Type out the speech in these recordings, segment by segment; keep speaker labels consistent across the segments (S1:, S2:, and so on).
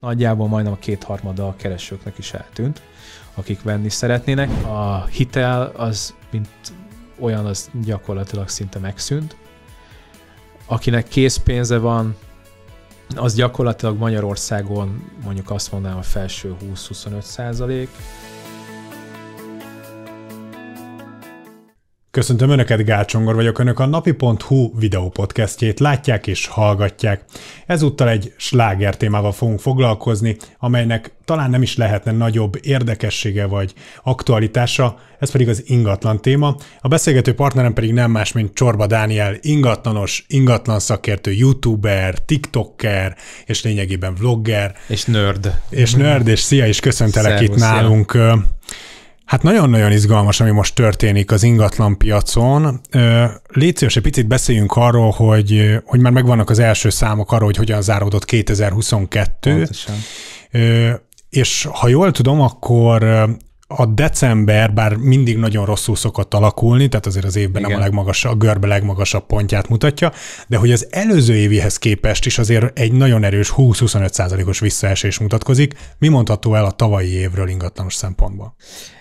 S1: Nagyjából majdnem a kétharmada a keresőknek is eltűnt, akik venni szeretnének. A hitel az, mint olyan, az gyakorlatilag szinte megszűnt. Akinek készpénze van, az gyakorlatilag Magyarországon mondjuk azt mondanám a felső 20-25 százalék.
S2: Köszöntöm Önöket, Gácsongor vagyok, Önök a napi.hu videópodcastjét látják és hallgatják. Ezúttal egy sláger témával fogunk foglalkozni, amelynek talán nem is lehetne nagyobb érdekessége vagy aktualitása, ez pedig az ingatlan téma. A beszélgető partnerem pedig nem más, mint Csorba Dániel, ingatlanos, ingatlan szakértő, youtuber, tiktoker, és lényegében vlogger.
S1: És nerd.
S2: És nerd, és szia, és köszöntelek
S1: Szervusz,
S2: itt nálunk. Szia Hát nagyon-nagyon izgalmas, ami most történik az ingatlan piacon. Légy szíves, egy picit beszéljünk arról, hogy, hogy már megvannak az első számok arról, hogy hogyan záródott 2022. Pontosan. És ha jól tudom, akkor a december, bár mindig nagyon rosszul szokott alakulni, tehát azért az évben Igen. nem a legmagasabb, a görbe legmagasabb pontját mutatja, de hogy az előző évihez képest is azért egy nagyon erős 20-25 százalékos visszaesés mutatkozik. Mi mondható el a tavalyi évről ingatlanos szempontból?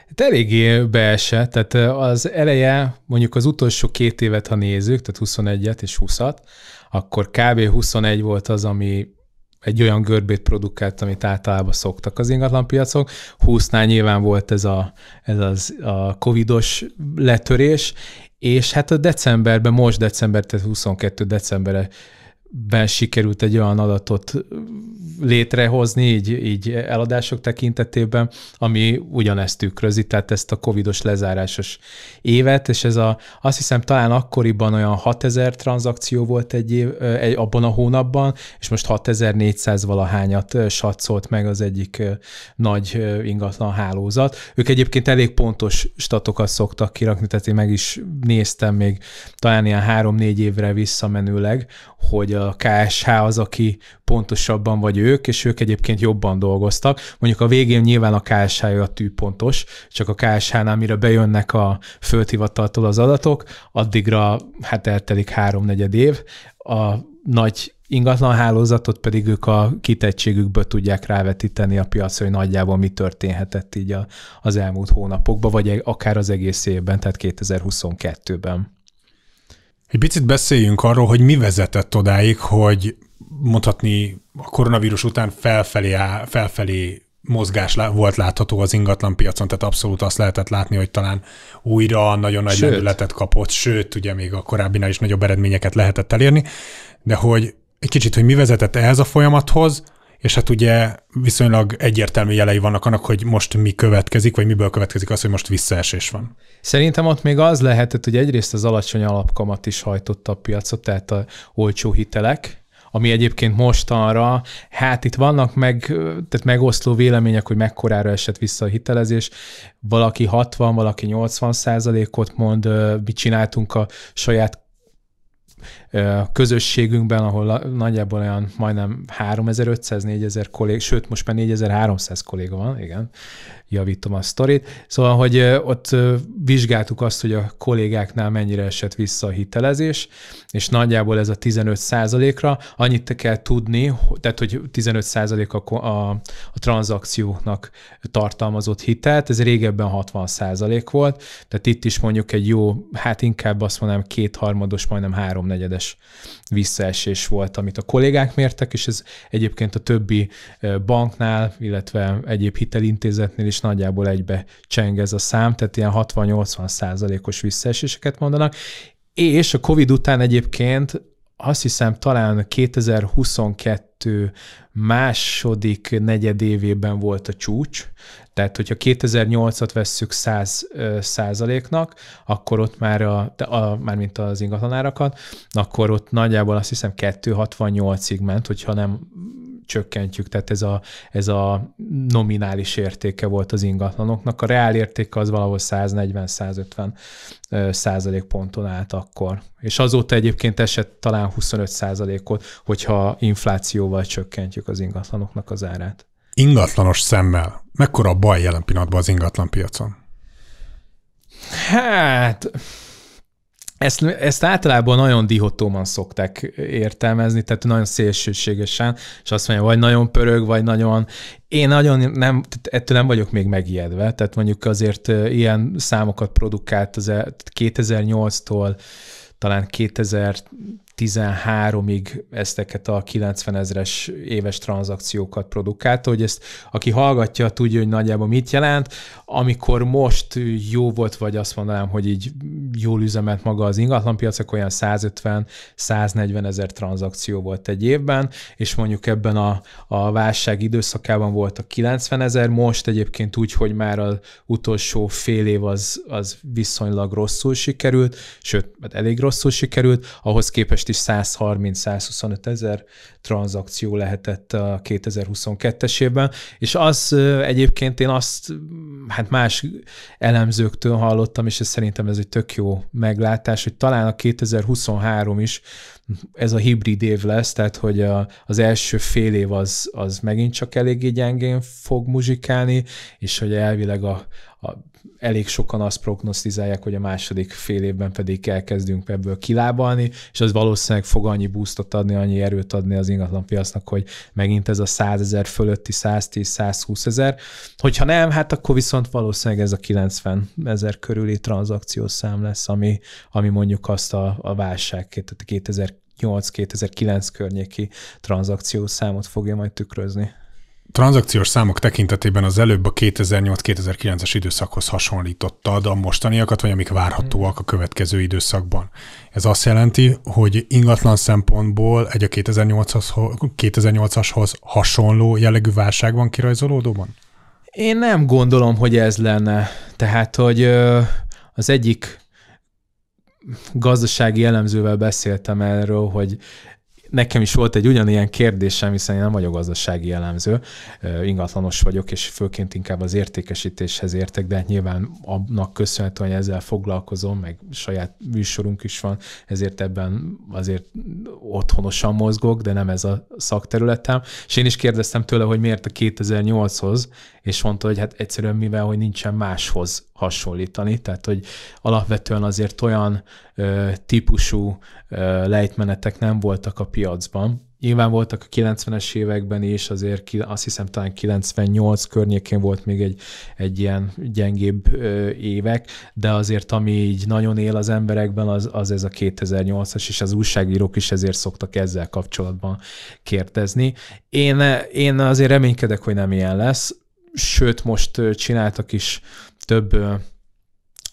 S1: Hát eléggé beesett, tehát az eleje, mondjuk az utolsó két évet, ha nézzük, tehát 21-et és 20-at, akkor kb. 21 volt az, ami egy olyan görbét produkált, amit általában szoktak az ingatlanpiacok. 20-nál nyilván volt ez a, ez az, a covidos letörés, és hát a decemberben, most december, tehát 22 decemberre ben sikerült egy olyan adatot létrehozni, így, így eladások tekintetében, ami ugyanezt tükrözi, tehát ezt a covidos lezárásos évet, és ez a, azt hiszem talán akkoriban olyan 6000 tranzakció volt egy, év, egy abban a hónapban, és most 6400 valahányat satszolt meg az egyik nagy ingatlan hálózat. Ők egyébként elég pontos statokat szoktak kirakni, tehát én meg is néztem még talán ilyen három-négy évre visszamenőleg, hogy a KSH az, aki pontosabban vagy ők, és ők egyébként jobban dolgoztak. Mondjuk a végén nyilván a KSH a tűpontos, csak a KSH-nál, mire bejönnek a földhivataltól az adatok, addigra hát eltelik háromnegyed év. A nagy ingatlan hálózatot pedig ők a kitettségükből tudják rávetíteni a piacra, hogy nagyjából mi történhetett így az elmúlt hónapokban, vagy akár az egész évben, tehát 2022-ben.
S2: Egy picit beszéljünk arról, hogy mi vezetett odáig, hogy mondhatni a koronavírus után felfelé, felfelé mozgás volt látható az ingatlan piacon, tehát abszolút azt lehetett látni, hogy talán újra nagyon nagy lendületet kapott, sőt, ugye még a korábbinál is nagyobb eredményeket lehetett elérni, de hogy egy kicsit, hogy mi vezetett ehhez a folyamathoz, és hát ugye viszonylag egyértelmű jelei vannak annak, hogy most mi következik, vagy miből következik az, hogy most visszaesés van.
S1: Szerintem ott még az lehetett, hogy egyrészt az alacsony alapkamat is hajtotta a piacot, tehát a olcsó hitelek, ami egyébként mostanra, hát itt vannak meg, tehát megoszló vélemények, hogy mekkorára esett vissza a hitelezés. Valaki 60, valaki 80 százalékot mond, mit csináltunk a saját közösségünkben, ahol nagyjából olyan majdnem 3500-4000 kollég, sőt most már 4300 kolléga van, igen, javítom a sztorit. Szóval, hogy ott vizsgáltuk azt, hogy a kollégáknál mennyire esett vissza a hitelezés, és nagyjából ez a 15 százalékra annyit kell tudni, tehát, hogy 15 százalék a, a, a tranzakcióknak tartalmazott hitelt, ez régebben 60 százalék volt, tehát itt is mondjuk egy jó, hát inkább azt mondanám kétharmados, majdnem háromnegyedes visszaesés volt, amit a kollégák mértek, és ez egyébként a többi banknál, illetve egyéb hitelintézetnél is nagyjából egybe cseng ez a szám, tehát ilyen 60-80 százalékos visszaeséseket mondanak, és a COVID után egyébként azt hiszem talán 2022 második negyedévében volt a csúcs, tehát hogyha 2008-at vesszük 100 százaléknak, akkor ott már, a, a, már mint az ingatlanárakat, akkor ott nagyjából azt hiszem 268-ig ment, hogyha nem csökkentjük, tehát ez a, ez a nominális értéke volt az ingatlanoknak. A reál értéke az valahol 140-150 százalék ponton állt akkor. És azóta egyébként esett talán 25 százalékot, hogyha inflációval csökkentjük az ingatlanoknak az árát.
S2: Ingatlanos szemmel, mekkora a baj jelen pillanatban az ingatlan piacon?
S1: Hát, ezt, ezt általában nagyon dihotóman szokták értelmezni, tehát nagyon szélsőségesen, és azt mondja, vagy nagyon pörög, vagy nagyon... Én nagyon nem, ettől nem vagyok még megijedve, tehát mondjuk azért ilyen számokat produkált az 2008-tól e- talán 2000 13-ig ezteket a 90 ezres éves tranzakciókat produkálta, hogy ezt aki hallgatja, tudja, hogy nagyjából mit jelent. Amikor most jó volt, vagy azt mondanám, hogy így jól üzemelt maga az ingatlanpiac, akkor olyan 150-140 ezer tranzakció volt egy évben, és mondjuk ebben a, a válság időszakában a 90 ezer, most egyébként úgy, hogy már az utolsó fél év az, az viszonylag rosszul sikerült, sőt, hát elég rosszul sikerült, ahhoz képest is 130-125 ezer tranzakció lehetett a 2022-es évben, és az egyébként én azt, hát más elemzőktől hallottam, és ez szerintem ez egy tök jó meglátás, hogy talán a 2023 is ez a hibrid év lesz, tehát hogy a, az első fél év az, az megint csak eléggé gyengén fog muzsikálni, és hogy elvileg a, a, elég sokan azt prognosztizálják, hogy a második fél évben pedig elkezdünk ebből kilábalni, és az valószínűleg fog annyi boostot adni, annyi erőt adni az ingatlanpiacnak, hogy megint ez a 100 ezer fölötti 110-120 ezer. Hogyha nem, hát akkor viszont valószínűleg ez a 90 ezer körüli tranzakciós szám lesz, ami, ami mondjuk azt a, a válság, tehát 2008-2009 környéki tranzakciós számot fogja majd tükrözni
S2: tranzakciós számok tekintetében az előbb a 2008-2009-es időszakhoz hasonlítottad a mostaniakat, vagy amik várhatóak a következő időszakban. Ez azt jelenti, hogy ingatlan szempontból egy a 2008-ashoz hasonló jellegű válság van kirajzolódóban?
S1: Én nem gondolom, hogy ez lenne. Tehát, hogy az egyik gazdasági elemzővel beszéltem erről, hogy nekem is volt egy ugyanilyen kérdésem, hiszen én nem vagyok gazdasági jellemző, ingatlanos vagyok, és főként inkább az értékesítéshez értek, de hát nyilván annak köszönhetően, hogy ezzel foglalkozom, meg saját műsorunk is van, ezért ebben azért otthonosan mozgok, de nem ez a szakterületem. És én is kérdeztem tőle, hogy miért a 2008-hoz, és mondta, hogy hát egyszerűen mivel, hogy nincsen máshoz hasonlítani, tehát hogy alapvetően azért olyan ö, típusú ö, lejtmenetek nem voltak a piacban. Nyilván voltak a 90-es években is, azért azt hiszem talán 98 környékén volt még egy, egy ilyen gyengébb ö, évek, de azért ami így nagyon él az emberekben, az, az ez a 2008-as, és az újságírók is ezért szoktak ezzel kapcsolatban kérdezni. Én, én azért reménykedek, hogy nem ilyen lesz sőt, most csináltak is több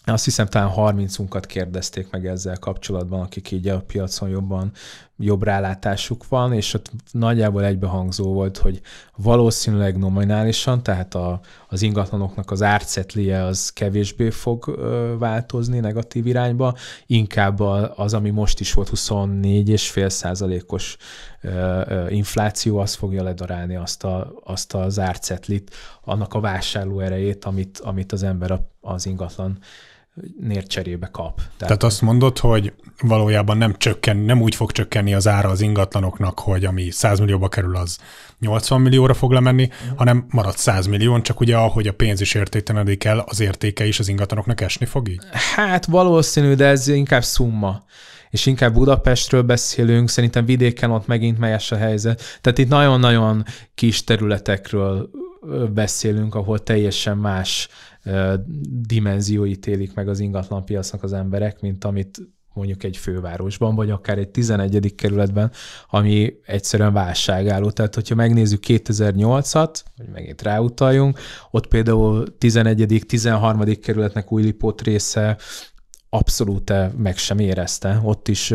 S1: azt hiszem talán 30-unkat kérdezték meg ezzel kapcsolatban, akik így a piacon jobban, jobb rálátásuk van, és ott nagyjából egybehangzó volt, hogy valószínűleg nominálisan, tehát a, az ingatlanoknak az árcetlie az kevésbé fog ö, változni negatív irányba, inkább az, ami most is volt 24,5 százalékos infláció, az fogja ledarálni azt, a, azt az árcetlit, annak a vásárló erejét, amit, amit az ember az ingatlan nér cserébe kap. Tehát,
S2: Tehát azt mondod, hogy valójában nem csökken, nem úgy fog csökkenni az ára az ingatlanoknak, hogy ami 100 millióba kerül, az 80 millióra fog lemenni, hanem marad 100 millió, csak ugye ahogy a pénz is értéktelenedik el, az értéke is az ingatlanoknak esni fog így?
S1: Hát valószínű, de ez inkább szumma és inkább Budapestről beszélünk, szerintem vidéken ott megint melyes a helyzet. Tehát itt nagyon-nagyon kis területekről beszélünk, ahol teljesen más dimenzióit élik meg az ingatlanpiacnak az emberek, mint amit mondjuk egy fővárosban, vagy akár egy 11. kerületben, ami egyszerűen válságálló. Tehát, hogyha megnézzük 2008-at, hogy megint ráutaljunk, ott például 11. 13. kerületnek Újlipót része abszolút meg sem érezte. Ott is,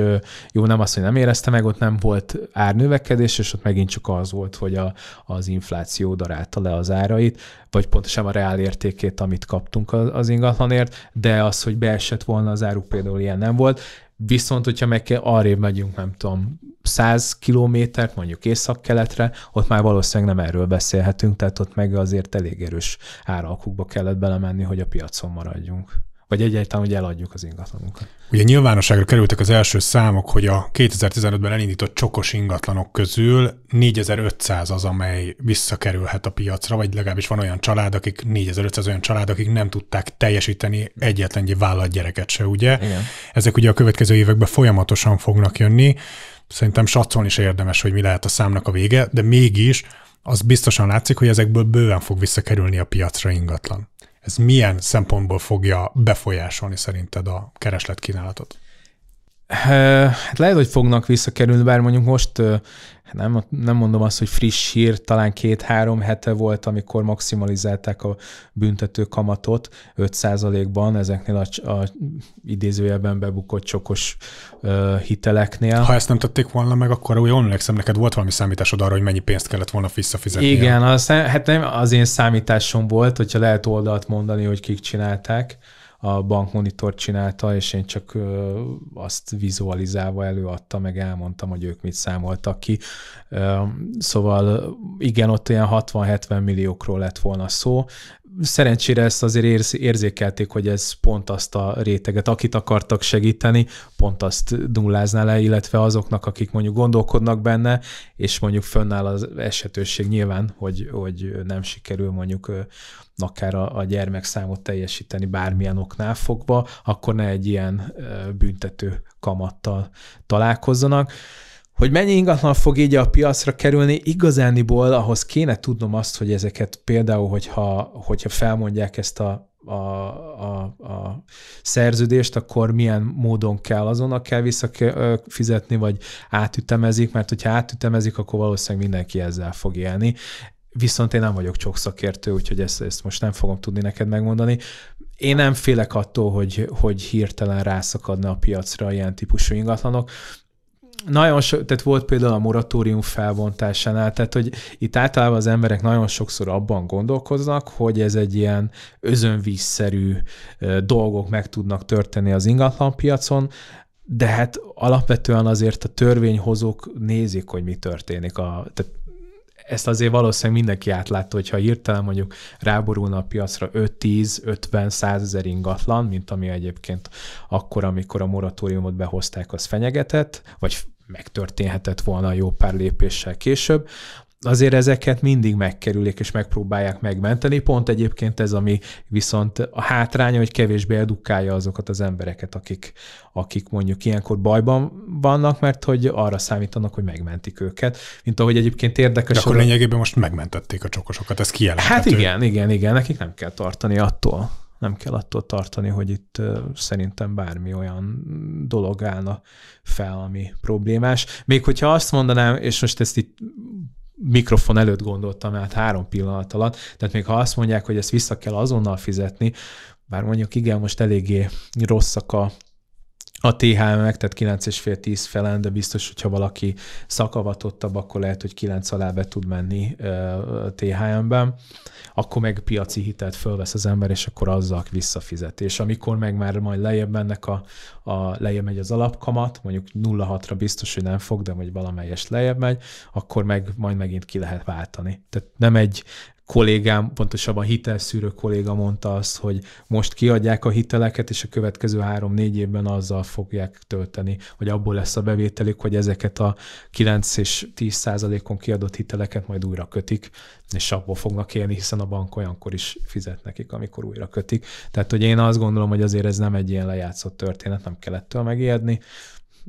S1: jó, nem azt, hogy nem érezte meg, ott nem volt árnövekedés, és ott megint csak az volt, hogy a, az infláció darálta le az árait, vagy pontosan a reál értékét, amit kaptunk az ingatlanért, de az, hogy beesett volna az áruk például ilyen nem volt. Viszont, hogyha meg kell, arrébb megyünk, nem tudom, 100 kilométert, mondjuk észak-keletre, ott már valószínűleg nem erről beszélhetünk, tehát ott meg azért elég erős áralkukba kellett belemenni, hogy a piacon maradjunk vagy egyáltalán, hogy eladjuk az ingatlanunkat.
S2: Ugye nyilvánosságra kerültek az első számok, hogy a 2015-ben elindított csokos ingatlanok közül 4500 az, amely visszakerülhet a piacra, vagy legalábbis van olyan család, akik 4500 olyan család, akik nem tudták teljesíteni egyetlen egy vállalat gyereket se, ugye? Igen. Ezek ugye a következő években folyamatosan fognak jönni. Szerintem satszolni is érdemes, hogy mi lehet a számnak a vége, de mégis az biztosan látszik, hogy ezekből bőven fog visszakerülni a piacra ingatlan. Ez milyen szempontból fogja befolyásolni szerinted a kereslet-kínálatot?
S1: Hát lehet, hogy fognak visszakerülni, bár mondjuk most nem, nem mondom azt, hogy friss hír, talán két-három hete volt, amikor maximalizálták a büntető kamatot 5%-ban ezeknél a, a idézőjelben bebukott csokos uh, hiteleknél.
S2: Ha ezt nem tették volna meg, akkor úgy emlékszem, neked volt valami számításod arra, hogy mennyi pénzt kellett volna visszafizetni.
S1: Igen, az, hát nem az én számításom volt, hogyha lehet oldalt mondani, hogy kik csinálták a bankmonitor csinálta, és én csak azt vizualizálva előadta, meg elmondtam, hogy ők mit számoltak ki. Szóval igen, ott olyan 60-70 milliókról lett volna szó, szerencsére ezt azért érzékelték, hogy ez pont azt a réteget, akit akartak segíteni, pont azt nullázná le, illetve azoknak, akik mondjuk gondolkodnak benne, és mondjuk fönnáll az esetőség nyilván, hogy, hogy nem sikerül mondjuk akár a, a gyermekszámot teljesíteni bármilyen oknál fogva, akkor ne egy ilyen büntető kamattal találkozzanak. Hogy mennyi ingatlan fog így a piacra kerülni, igazániból ahhoz kéne tudnom azt, hogy ezeket például, hogyha, hogyha felmondják ezt a a, a, a szerződést, akkor milyen módon kell azonnal kell visszafizetni, vagy átütemezik, mert hogyha átütemezik, akkor valószínűleg mindenki ezzel fog élni. Viszont én nem vagyok csak szakértő, úgyhogy ezt, ezt most nem fogom tudni neked megmondani. Én nem félek attól, hogy, hogy hirtelen rászakadna a piacra ilyen típusú ingatlanok nagyon so, tehát volt például a moratórium felbontásánál, tehát hogy itt általában az emberek nagyon sokszor abban gondolkoznak, hogy ez egy ilyen özönvízszerű dolgok meg tudnak történni az ingatlanpiacon, de hát alapvetően azért a törvényhozók nézik, hogy mi történik. A, tehát ezt azért valószínűleg mindenki átlátta, hogyha hirtelen mondjuk ráborulna a piacra 5-10-50-100 ezer ingatlan, mint ami egyébként akkor, amikor a moratóriumot behozták, az fenyegetett, vagy megtörténhetett volna jó pár lépéssel később, azért ezeket mindig megkerülik és megpróbálják megmenteni. Pont egyébként ez, ami viszont a hátránya, hogy kevésbé edukálja azokat az embereket, akik, akik mondjuk ilyenkor bajban vannak, mert hogy arra számítanak, hogy megmentik őket. Mint ahogy egyébként érdekes.
S2: De akkor lényegében most megmentették a csokosokat, ez kijelenthető.
S1: Hát igen, igen, igen, nekik nem kell tartani attól nem kell attól tartani, hogy itt szerintem bármi olyan dolog állna fel, ami problémás. Még hogyha azt mondanám, és most ezt itt mikrofon előtt gondoltam át három pillanat alatt, tehát még ha azt mondják, hogy ezt vissza kell azonnal fizetni, bár mondjuk igen, most eléggé rosszak a a THM-ek, tehát 9,5-10 felen, de biztos, hogyha valaki szakavatottabb, akkor lehet, hogy 9 alá be tud menni THM-ben, akkor meg piaci hitelt fölvesz az ember, és akkor azzal visszafizet. És amikor meg már majd lejjebb mennek a, a lejjebb megy az alapkamat, mondjuk 0,6-ra biztos, hogy nem fog, de hogy valamelyest lejjebb megy, akkor meg majd megint ki lehet váltani. Tehát nem egy kollégám, pontosabban hitelszűrő kolléga mondta azt, hogy most kiadják a hiteleket, és a következő három-négy évben azzal fogják tölteni, hogy abból lesz a bevételük, hogy ezeket a 9 és 10 százalékon kiadott hiteleket majd újra kötik, és abból fognak élni, hiszen a bank olyankor is fizet nekik, amikor újra kötik. Tehát, hogy én azt gondolom, hogy azért ez nem egy ilyen lejátszott történet, nem kell ettől megijedni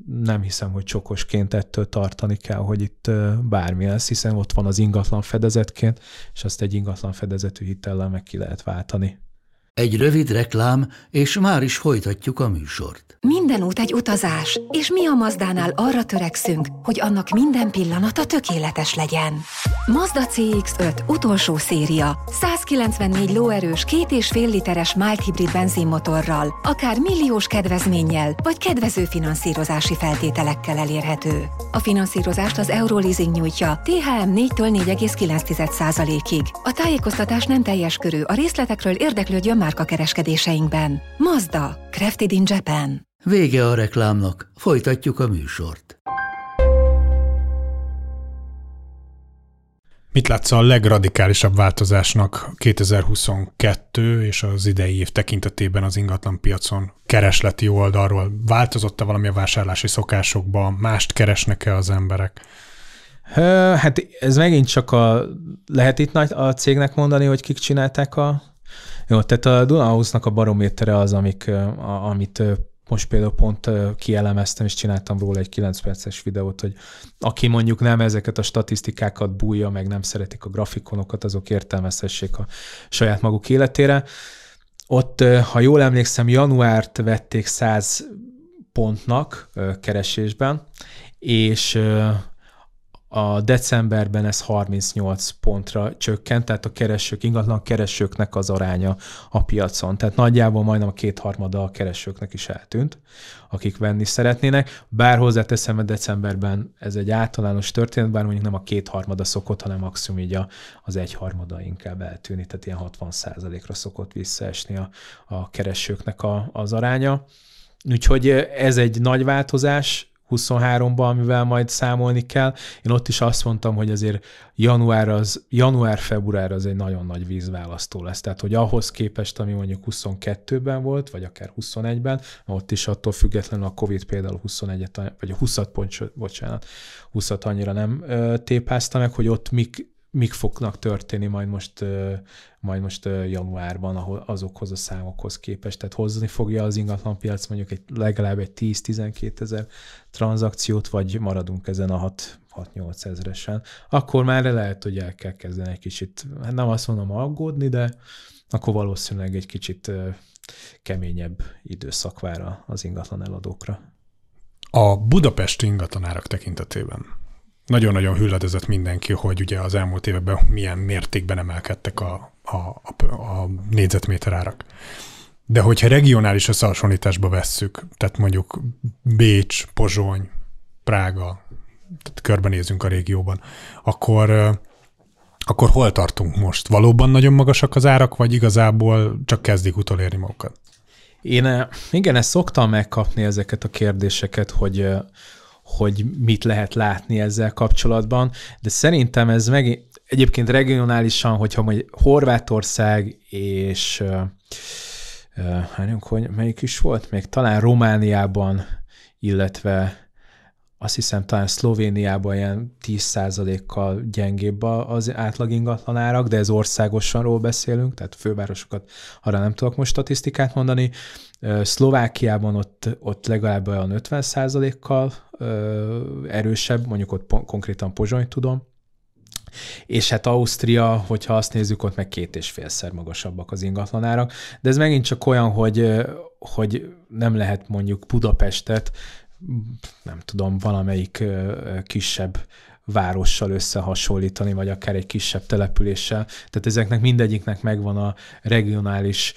S1: nem hiszem, hogy csokosként ettől tartani kell, hogy itt bármi lesz, hiszen ott van az ingatlan fedezetként, és azt egy ingatlan fedezetű hitellel meg ki lehet váltani.
S3: Egy rövid reklám, és már is folytatjuk a műsort.
S4: Minden út egy utazás, és mi a Mazdánál arra törekszünk, hogy annak minden pillanata tökéletes legyen. Mazda CX-5 utolsó széria. 194 lóerős, két és fél literes mild hibrid benzinmotorral, akár milliós kedvezménnyel, vagy kedvező finanszírozási feltételekkel elérhető. A finanszírozást az Euroleasing nyújtja, THM 4-től 4,9%-ig. A tájékoztatás nem teljes körű, a részletekről érdeklődjön márka kereskedéseinkben. Mazda, Crafted in Japan.
S3: Vége a reklámnak, folytatjuk a műsort.
S2: Mit látsz a legradikálisabb változásnak 2022 és az idei év tekintetében az ingatlan piacon keresleti oldalról? Változott-e valami a vásárlási szokásokban? Mást keresnek-e az emberek?
S1: Hát ez megint csak a, lehet itt nagy a cégnek mondani, hogy kik csinálták a... Jó, tehát a Dunahouse-nak a barométere az, amik, a, amit most például pont kielemeztem, és csináltam róla egy 9 perces videót, hogy aki mondjuk nem ezeket a statisztikákat bújja, meg nem szeretik a grafikonokat, azok értelmezhessék a saját maguk életére. Ott, ha jól emlékszem, januárt vették 100 pontnak keresésben, és a decemberben ez 38 pontra csökkent, tehát a keresők, ingatlan keresőknek az aránya a piacon. Tehát nagyjából majdnem a kétharmada a keresőknek is eltűnt, akik venni szeretnének. Bár hozzáteszem, hogy decemberben ez egy általános történet, bár mondjuk nem a kétharmada szokott, hanem maximum így a, az egyharmada inkább eltűni, tehát ilyen 60% ra szokott visszaesni a, a keresőknek a, az aránya. Úgyhogy ez egy nagy változás, 23-ban, amivel majd számolni kell. Én ott is azt mondtam, hogy azért január az, január-február az egy nagyon nagy vízválasztó lesz. Tehát, hogy ahhoz képest, ami mondjuk 22-ben volt, vagy akár 21-ben, ott is attól függetlenül a Covid például 21-et, vagy a 20 pont, bocsánat, 20 annyira nem ö, tépázta meg, hogy ott mik, mik fognak történni majd most, majd most januárban azokhoz a számokhoz képest. Tehát hozni fogja az ingatlanpiac mondjuk egy, legalább egy 10-12 ezer tranzakciót, vagy maradunk ezen a 6-8 ezeresen. Akkor már lehet, hogy el kell kezdeni egy kicsit, hát nem azt mondom aggódni, de akkor valószínűleg egy kicsit keményebb időszak vár az ingatlan eladókra.
S2: A budapesti ingatlanárak tekintetében nagyon-nagyon hülledezett mindenki, hogy ugye az elmúlt években milyen mértékben emelkedtek a, a, a, a négyzetméter árak. De hogyha regionális összehasonlításba vesszük, tehát mondjuk Bécs, Pozsony, Prága, tehát körbenézünk a régióban, akkor, akkor hol tartunk most? Valóban nagyon magasak az árak, vagy igazából csak kezdik utolérni magukat?
S1: Én igen, ezt szoktam megkapni ezeket a kérdéseket, hogy hogy mit lehet látni ezzel kapcsolatban, de szerintem ez meg egyébként regionálisan, hogyha majd Horvátország és uh, hogy melyik is volt? Még talán Romániában, illetve azt hiszem talán Szlovéniában ilyen 10%-kal gyengébb az átlag ingatlanárak, de ez országosanról beszélünk, tehát fővárosokat arra nem tudok most statisztikát mondani. Szlovákiában ott, ott legalább olyan 50%-kal erősebb, mondjuk ott konkrétan Pozsony tudom, és hát Ausztria, hogyha azt nézzük, ott meg két és félszer magasabbak az ingatlanárak, de ez megint csak olyan, hogy, hogy nem lehet mondjuk Budapestet, nem tudom, valamelyik kisebb várossal összehasonlítani, vagy akár egy kisebb településsel. Tehát ezeknek mindegyiknek megvan a regionális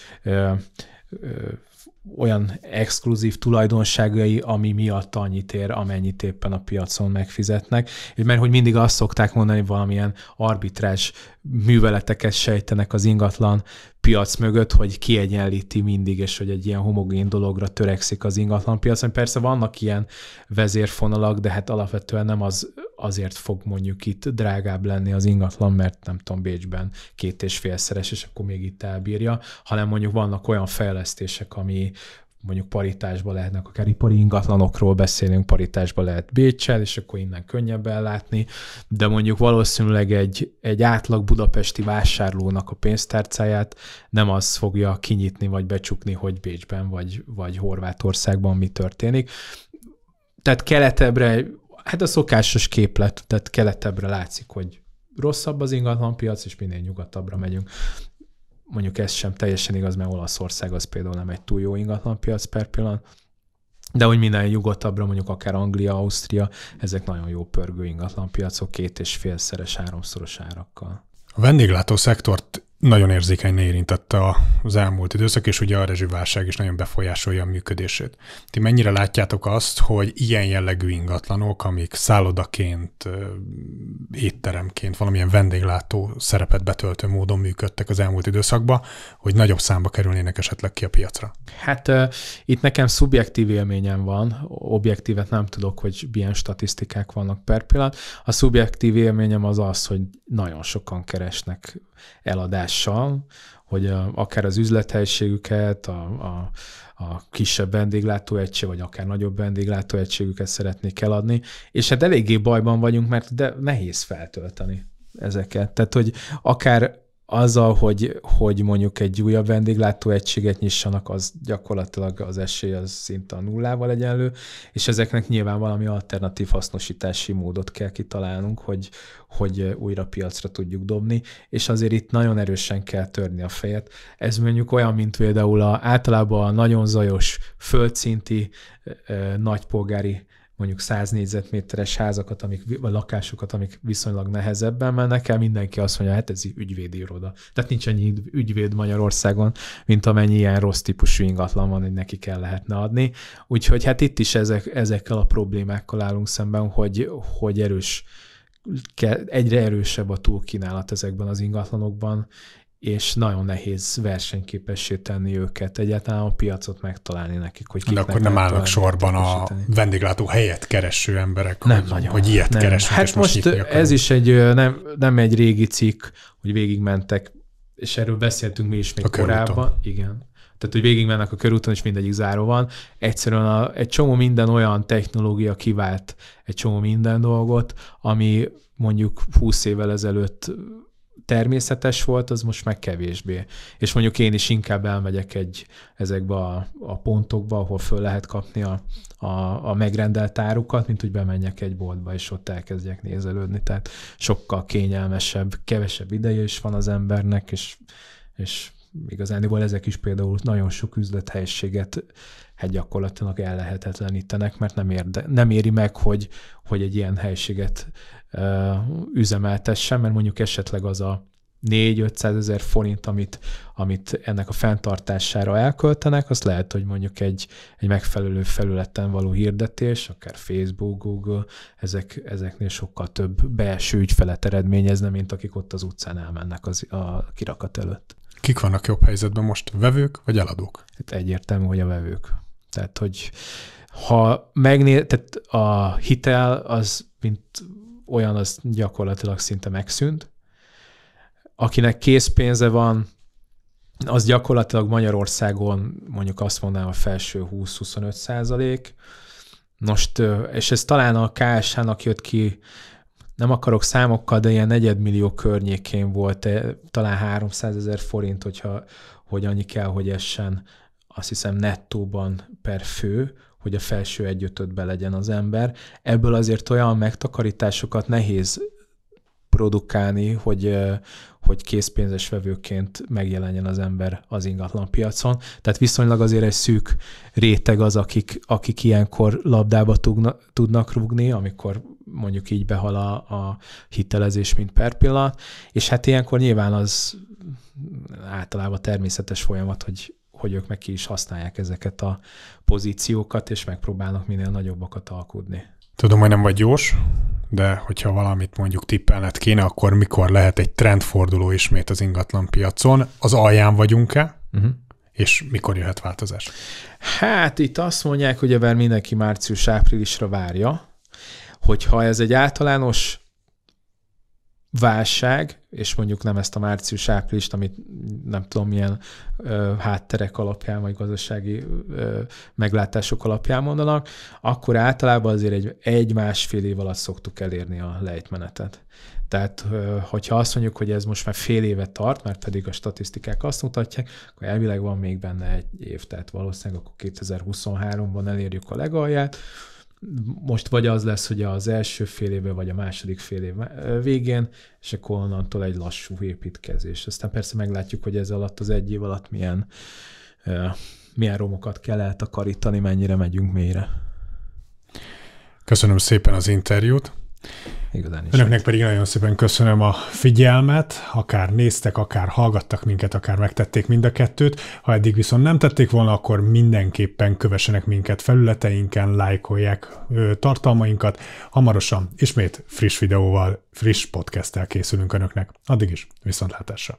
S1: olyan exkluzív tulajdonságai, ami miatt annyit ér, amennyit éppen a piacon megfizetnek. Mert hogy mindig azt szokták mondani, valamilyen arbitrás műveleteket sejtenek az ingatlan piac mögött, hogy kiegyenlíti mindig, és hogy egy ilyen homogén dologra törekszik az ingatlan piac. Persze vannak ilyen vezérfonalak, de hát alapvetően nem az azért fog mondjuk itt drágább lenni az ingatlan, mert nem tudom, Bécsben két és félszeres, és akkor még itt elbírja, hanem mondjuk vannak olyan fejlesztések, ami mondjuk paritásba lehetnek, akár ipari ingatlanokról beszélünk, paritásba lehet Bécsel, és akkor innen könnyebb ellátni, de mondjuk valószínűleg egy, egy átlag budapesti vásárlónak a pénztárcáját nem az fogja kinyitni vagy becsukni, hogy Bécsben vagy, vagy Horvátországban mi történik. Tehát keletebbre, hát a szokásos képlet, tehát keletebbre látszik, hogy rosszabb az ingatlanpiac, és minél nyugatabbra megyünk mondjuk ez sem teljesen igaz, mert Olaszország az például nem egy túl jó ingatlanpiac per pillanat, de hogy minden nyugodtabbra, mondjuk akár Anglia, Ausztria, ezek nagyon jó pörgő ingatlanpiacok, két és félszeres, háromszoros árakkal.
S2: A vendéglátó szektort nagyon érzékenyen érintette az elmúlt időszak, és ugye a rezsiválság is nagyon befolyásolja a működését. Ti mennyire látjátok azt, hogy ilyen jellegű ingatlanok, amik szállodaként, étteremként, valamilyen vendéglátó szerepet betöltő módon működtek az elmúlt időszakban, hogy nagyobb számba kerülnének esetleg ki a piacra?
S1: Hát itt nekem szubjektív élményem van, objektívet nem tudok, hogy milyen statisztikák vannak per pillanat. A szubjektív élményem az az, hogy nagyon sokan keresnek eladással, hogy a, akár az üzlethelyiségüket, a, a, a kisebb vendéglátóegység, vagy akár nagyobb vendéglátóegységüket szeretnék eladni, és hát eléggé bajban vagyunk, mert de nehéz feltölteni ezeket. Tehát, hogy akár azzal, hogy, hogy mondjuk egy újabb vendéglátó egységet nyissanak, az gyakorlatilag az esély az szinte a nullával egyenlő, és ezeknek nyilván valami alternatív hasznosítási módot kell kitalálnunk, hogy, hogy újra piacra tudjuk dobni, és azért itt nagyon erősen kell törni a fejet. Ez mondjuk olyan, mint például a, általában a nagyon zajos földszinti nagypolgári mondjuk 100 négyzetméteres házakat, amik, vagy lakásokat, amik viszonylag nehezebben mennek el, mindenki azt mondja, hát ez ügyvédi iroda. Tehát nincs annyi ügyvéd Magyarországon, mint amennyi ilyen rossz típusú ingatlan van, hogy neki kell lehetne adni. Úgyhogy hát itt is ezek, ezekkel a problémákkal állunk szemben, hogy, hogy erős, egyre erősebb a túlkínálat ezekben az ingatlanokban, és nagyon nehéz versenyképessé tenni őket, egyáltalán a piacot megtalálni nekik, hogy
S2: De akkor nem állnak sorban a vendéglátó helyet kereső emberek,
S1: nem
S2: hogy,
S1: nagyon,
S2: hogy ilyet
S1: nem.
S2: keresnek.
S1: Hát most, most ez is egy nem, nem egy régi cikk, hogy végigmentek, és erről beszéltünk mi is még a korábban. Körúton. Igen. Tehát, hogy végigmennek a körúton, és mindegyik záró van. Egyszerűen a, egy csomó minden olyan technológia kivált egy csomó minden dolgot, ami mondjuk 20 évvel ezelőtt természetes volt, az most meg kevésbé. És mondjuk én is inkább elmegyek egy ezekbe a, a pontokba, ahol föl lehet kapni a, a, a megrendelt árukat, mint hogy bemenjek egy boltba, és ott elkezdjek nézelődni. Tehát sokkal kényelmesebb, kevesebb ideje is van az embernek, és, és igazániból ezek is például nagyon sok üzlethelyiséget hát gyakorlatilag ellehetetlenítenek, mert nem, érde, nem éri meg, hogy, hogy egy ilyen helységet uh, üzemeltessen, mert mondjuk esetleg az a 4-500 ezer forint, amit, amit ennek a fenntartására elköltenek, az lehet, hogy mondjuk egy, egy megfelelő felületen való hirdetés, akár Facebook, Google, ezek, ezeknél sokkal több belső ügyfelet eredményezne, mint akik ott az utcán elmennek az, a kirakat előtt.
S2: Kik vannak jobb helyzetben most, vevők vagy eladók?
S1: Hát egyértelmű, hogy a vevők. Tehát, hogy ha megnéz, tehát a hitel az, mint olyan, az gyakorlatilag szinte megszűnt. Akinek készpénze van, az gyakorlatilag Magyarországon mondjuk azt mondanám a felső 20-25 százalék. Most, és ez talán a KSH-nak jött ki, nem akarok számokkal, de ilyen negyedmillió környékén volt, talán 300 ezer forint, hogyha, hogy annyi kell, hogy essen azt hiszem nettóban per fő, hogy a felső egyötödbe legyen az ember. Ebből azért olyan megtakarításokat nehéz produkálni, hogy, hogy készpénzes vevőként megjelenjen az ember az ingatlan piacon. Tehát viszonylag azért egy szűk réteg az, akik, akik ilyenkor labdába tudna, tudnak rúgni, amikor mondjuk így behal a, a hitelezés, mint per pillanat, és hát ilyenkor nyilván az általában természetes folyamat, hogy hogy ők meg ki is használják ezeket a pozíciókat, és megpróbálnak minél nagyobbakat alkudni.
S2: Tudom, hogy nem vagy gyors, de hogyha valamit mondjuk tippelnet kéne, akkor mikor lehet egy trendforduló ismét az ingatlan piacon? Az alján vagyunk-e? Uh-huh. És mikor jöhet változás?
S1: Hát itt azt mondják, hogy ebben mindenki március-áprilisra várja, hogyha ez egy általános válság, és mondjuk nem ezt a március-áprilist, amit nem tudom milyen ö, hátterek alapján, vagy gazdasági ö, meglátások alapján mondanak, akkor általában azért egy, egy-másfél év alatt szoktuk elérni a lejtmenetet. Tehát, hogyha azt mondjuk, hogy ez most már fél éve tart, mert pedig a statisztikák azt mutatják, akkor elvileg van még benne egy év, tehát valószínűleg akkor 2023-ban elérjük a legalját, most vagy az lesz, hogy az első fél évben, vagy a második fél év végén, és akkor onnantól egy lassú építkezés. Aztán persze meglátjuk, hogy ez alatt az egy év alatt milyen, milyen romokat kell eltakarítani, mennyire megyünk mélyre.
S2: Köszönöm szépen az interjút.
S1: Igazán is.
S2: Önöknek pedig nagyon szépen köszönöm a figyelmet, akár néztek, akár hallgattak minket, akár megtették mind a kettőt. Ha eddig viszont nem tették volna, akkor mindenképpen kövessenek minket felületeinken, lájkolják tartalmainkat. Hamarosan ismét friss videóval, friss podcasttel készülünk Önöknek. Addig is viszontlátásra!